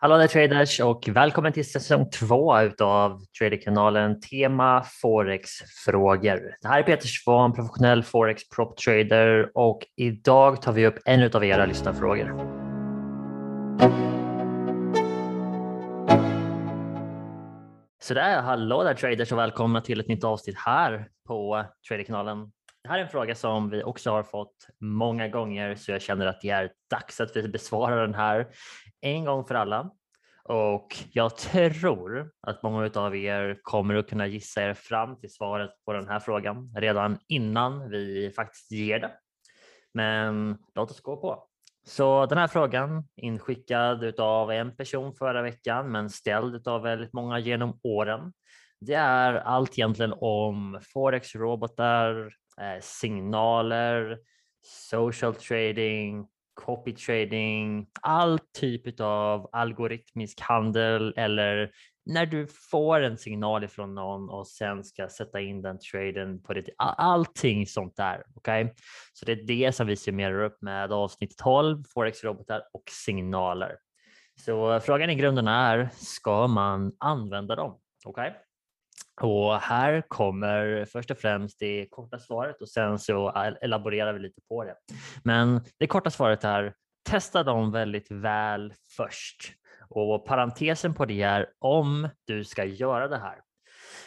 Hallå där traders och välkommen till säsong två utav Traderkanalen Tema Forex-frågor. Det här är Peter Svahn, professionell Forex prop trader och idag tar vi upp en av era lyssnarfrågor. Sådär, hallå där traders och välkomna till ett nytt avsnitt här på Traderkanalen. Det här är en fråga som vi också har fått många gånger så jag känner att det är dags att vi besvarar den här en gång för alla. Och jag tror att många av er kommer att kunna gissa er fram till svaret på den här frågan redan innan vi faktiskt ger det. Men låt oss gå på. Så den här frågan inskickad av en person förra veckan men ställd av väldigt många genom åren. Det är allt egentligen om forex-robotar, Eh, signaler, social trading, copy trading, all typ av algoritmisk handel eller när du får en signal ifrån någon och sen ska sätta in den traden på ditt, allting sånt där. Okej, okay? så det är det som vi summerar upp med avsnitt 12 forex-robotar och signaler. Så frågan i grunden är, ska man använda dem? Okej? Okay? Och här kommer först och främst det korta svaret och sen så elaborerar vi lite på det. Men det korta svaret är testa dem väldigt väl först. Och parentesen på det är om du ska göra det här.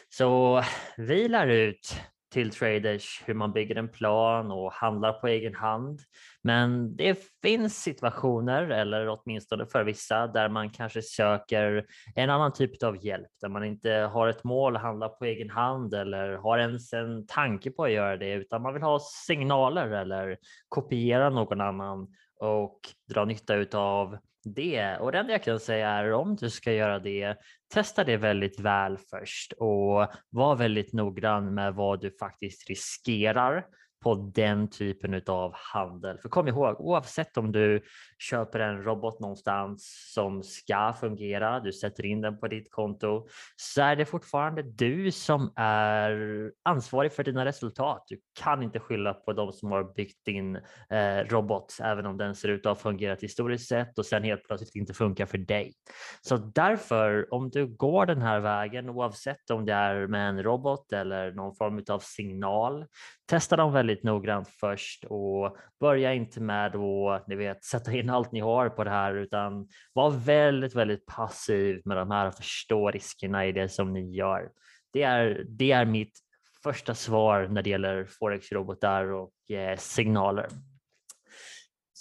Så vi lär ut till traders hur man bygger en plan och handlar på egen hand. Men det finns situationer, eller åtminstone för vissa, där man kanske söker en annan typ av hjälp, där man inte har ett mål att handla på egen hand eller har ens en tanke på att göra det, utan man vill ha signaler eller kopiera någon annan och dra nytta av det. Och det enda jag kan säga är om du ska göra det, testa det väldigt väl först och var väldigt noggrann med vad du faktiskt riskerar på den typen av handel. För kom ihåg, oavsett om du köper en robot någonstans som ska fungera, du sätter in den på ditt konto, så är det fortfarande du som är ansvarig för dina resultat. Du kan inte skylla på de som har byggt din eh, robot, även om den ser ut att ha fungerat historiskt sett och sen helt plötsligt inte funkar för dig. Så därför, om du går den här vägen, oavsett om det är med en robot eller någon form av signal, testa dem väldigt noggrant först och börja inte med att ni vet, sätta in allt ni har på det här utan var väldigt, väldigt passiv med de här och förstå riskerna i det som ni gör. Det är, det är mitt första svar när det gäller forex-robotar och eh, signaler.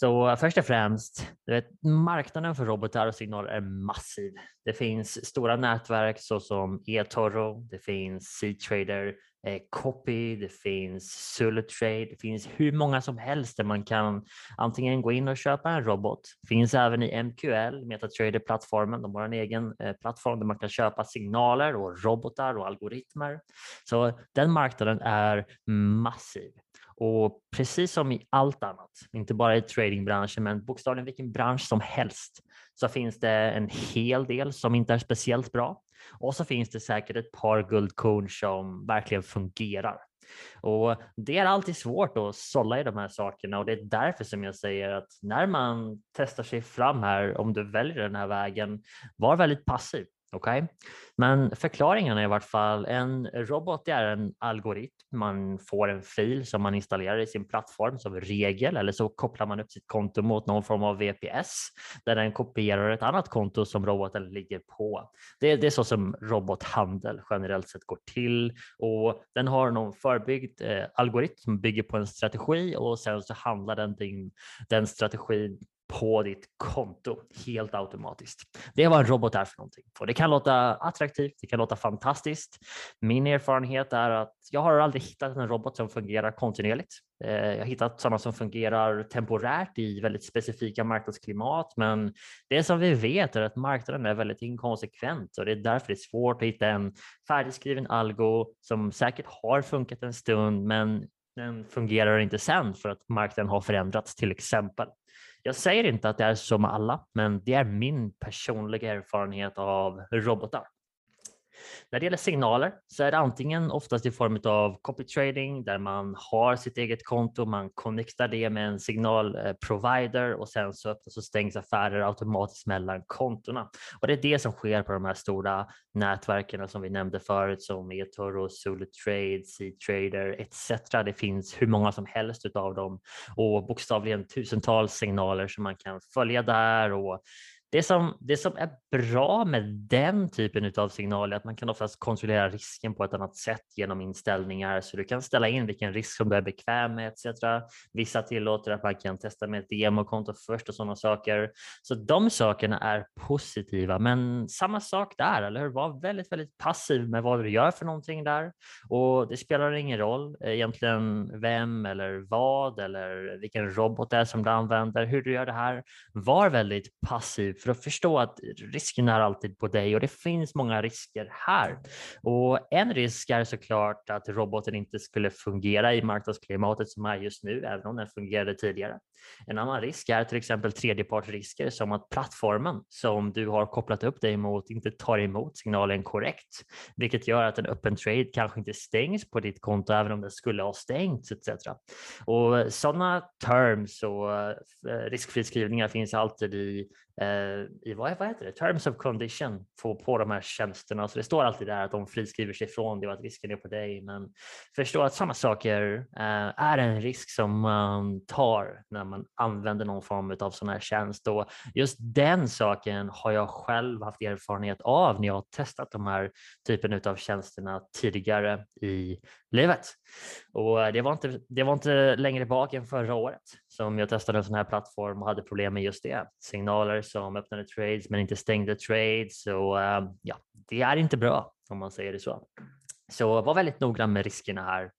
Så först och främst, vet, marknaden för robotar och signaler är massiv. Det finns stora nätverk såsom eToro, det finns C-trader, Eh, copy, det finns Sulutrade, det finns hur många som helst där man kan antingen gå in och köpa en robot. Finns även i MQL, MetaTrader-plattformen, de har en egen eh, plattform där man kan köpa signaler och robotar och algoritmer. Så den marknaden är massiv. Och precis som i allt annat, inte bara i tradingbranschen, men bokstavligen vilken bransch som helst, så finns det en hel del som inte är speciellt bra. Och så finns det säkert ett par guldkorn som verkligen fungerar. Och det är alltid svårt att sålla i de här sakerna och det är därför som jag säger att när man testar sig fram här, om du väljer den här vägen, var väldigt passiv. Okay? men förklaringen är i vart fall en robot är en algoritm. Man får en fil som man installerar i sin plattform som regel eller så kopplar man upp sitt konto mot någon form av VPS där den kopierar ett annat konto som roboten ligger på. Det, det är så som robothandel generellt sett går till och den har någon förbyggd eh, algoritm som bygger på en strategi och sen så handlar den din, den strategin på ditt konto helt automatiskt. Det är vad en robot är för någonting. Och det kan låta attraktivt, det kan låta fantastiskt. Min erfarenhet är att jag har aldrig hittat en robot som fungerar kontinuerligt. Eh, jag har hittat sådana som fungerar temporärt i väldigt specifika marknadsklimat, men det som vi vet är att marknaden är väldigt inkonsekvent och det är därför det är svårt att hitta en färdigskriven algo som säkert har funkat en stund, men den fungerar inte sen för att marknaden har förändrats till exempel. Jag säger inte att det är så med alla, men det är min personliga erfarenhet av robotar. När det gäller signaler så är det antingen oftast i form av copy trading där man har sitt eget konto, man connectar det med en signalprovider eh, och sen så öppnas och stängs affärer automatiskt mellan kontona. Och det är det som sker på de här stora nätverken som vi nämnde förut som eToro, Zulu Trade, C-Trader etc. Det finns hur många som helst av dem och bokstavligen tusentals signaler som man kan följa där och det som, det som är bra med den typen av signaler är att man kan oftast kontrollera risken på ett annat sätt genom inställningar. Så du kan ställa in vilken risk som du är bekväm med etc. Vissa tillåter att man kan testa med ett demokonto först och sådana saker. Så de sakerna är positiva. Men samma sak där, eller hur? Var väldigt, väldigt passiv med vad du gör för någonting där. Och det spelar ingen roll eh, egentligen vem eller vad eller vilken robot det är som du använder, hur du gör det här. Var väldigt passiv för att förstå att risken är alltid på dig och det finns många risker här. Och en risk är såklart att roboten inte skulle fungera i marknadsklimatet som är just nu, även om den fungerade tidigare. En annan risk är till exempel tredjepartsrisker som att plattformen som du har kopplat upp dig mot inte tar emot signalen korrekt, vilket gör att en öppen trade kanske inte stängs på ditt konto även om den skulle ha stängts etc. Och sådana terms och eh, riskfriskrivningar finns alltid i Eh, i vad, vad heter det? terms of condition på, på de här tjänsterna. Så det står alltid där att de friskriver sig från det och att risken är på dig. Men förstå att samma saker eh, är en risk som man tar när man använder någon form av sån här tjänst. Och just den saken har jag själv haft erfarenhet av när jag har testat de här typen av tjänsterna tidigare i livet. Och det var inte, det var inte längre bak än förra året som jag testade en sån här plattform och hade problem med just det. Signaler som öppnade trades men inte stängde trades. Så eh, ja, det är inte bra om man säger det så. Så var väldigt noggrann med riskerna här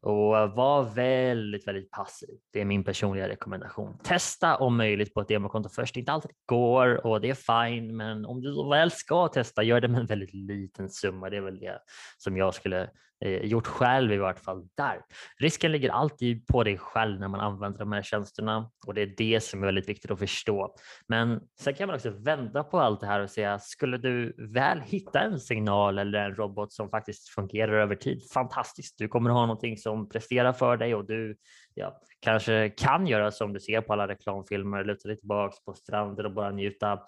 och eh, var väldigt, väldigt passiv. Det är min personliga rekommendation. Testa om möjligt på ett demokonto först. Inte alltid går och det är fine, men om du väl ska testa, gör det med en väldigt liten summa. Det är väl det som jag skulle eh, gjort själv i vart fall där. Risken ligger alltid på dig själv när man använder de här tjänsterna och det är det som är väldigt viktigt att förstå. Men sen kan man också vända på allt det här och säga, skulle du väl hitta en signal eller en robot som faktiskt fungerar över tid, fantastiskt. Du kommer ha något någonting som presterar för dig och du ja, kanske kan göra som du ser på alla reklamfilmer, luta dig tillbaka på stranden och bara njuta.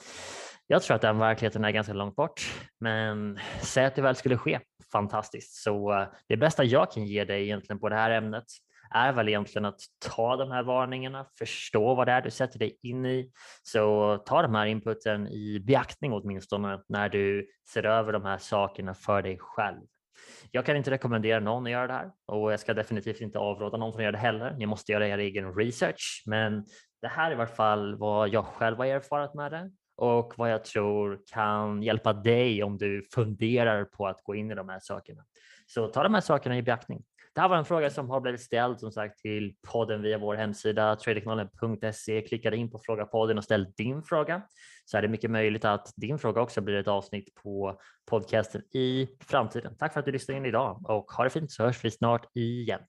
Jag tror att den verkligheten är ganska långt bort, men säg att det väl skulle ske. Fantastiskt. Så eh, det bästa jag kan ge dig egentligen på det här ämnet är väl egentligen att ta de här varningarna, förstå vad det är du sätter dig in i. Så ta de här inputen i beaktning åtminstone när du ser över de här sakerna för dig själv. Jag kan inte rekommendera någon att göra det här och jag ska definitivt inte avråda någon från att göra det heller. Ni måste göra er egen research, men det här är i vart fall vad jag själv har erfarit med det och vad jag tror kan hjälpa dig om du funderar på att gå in i de här sakerna. Så ta de här sakerna i beaktning. Det här var en fråga som har blivit ställd som sagt till podden via vår hemsida traderkanalen.se. Klicka in på fråga podden och ställ din fråga så är det mycket möjligt att din fråga också blir ett avsnitt på podcasten i framtiden. Tack för att du lyssnade in idag och ha det fint så hörs vi snart igen.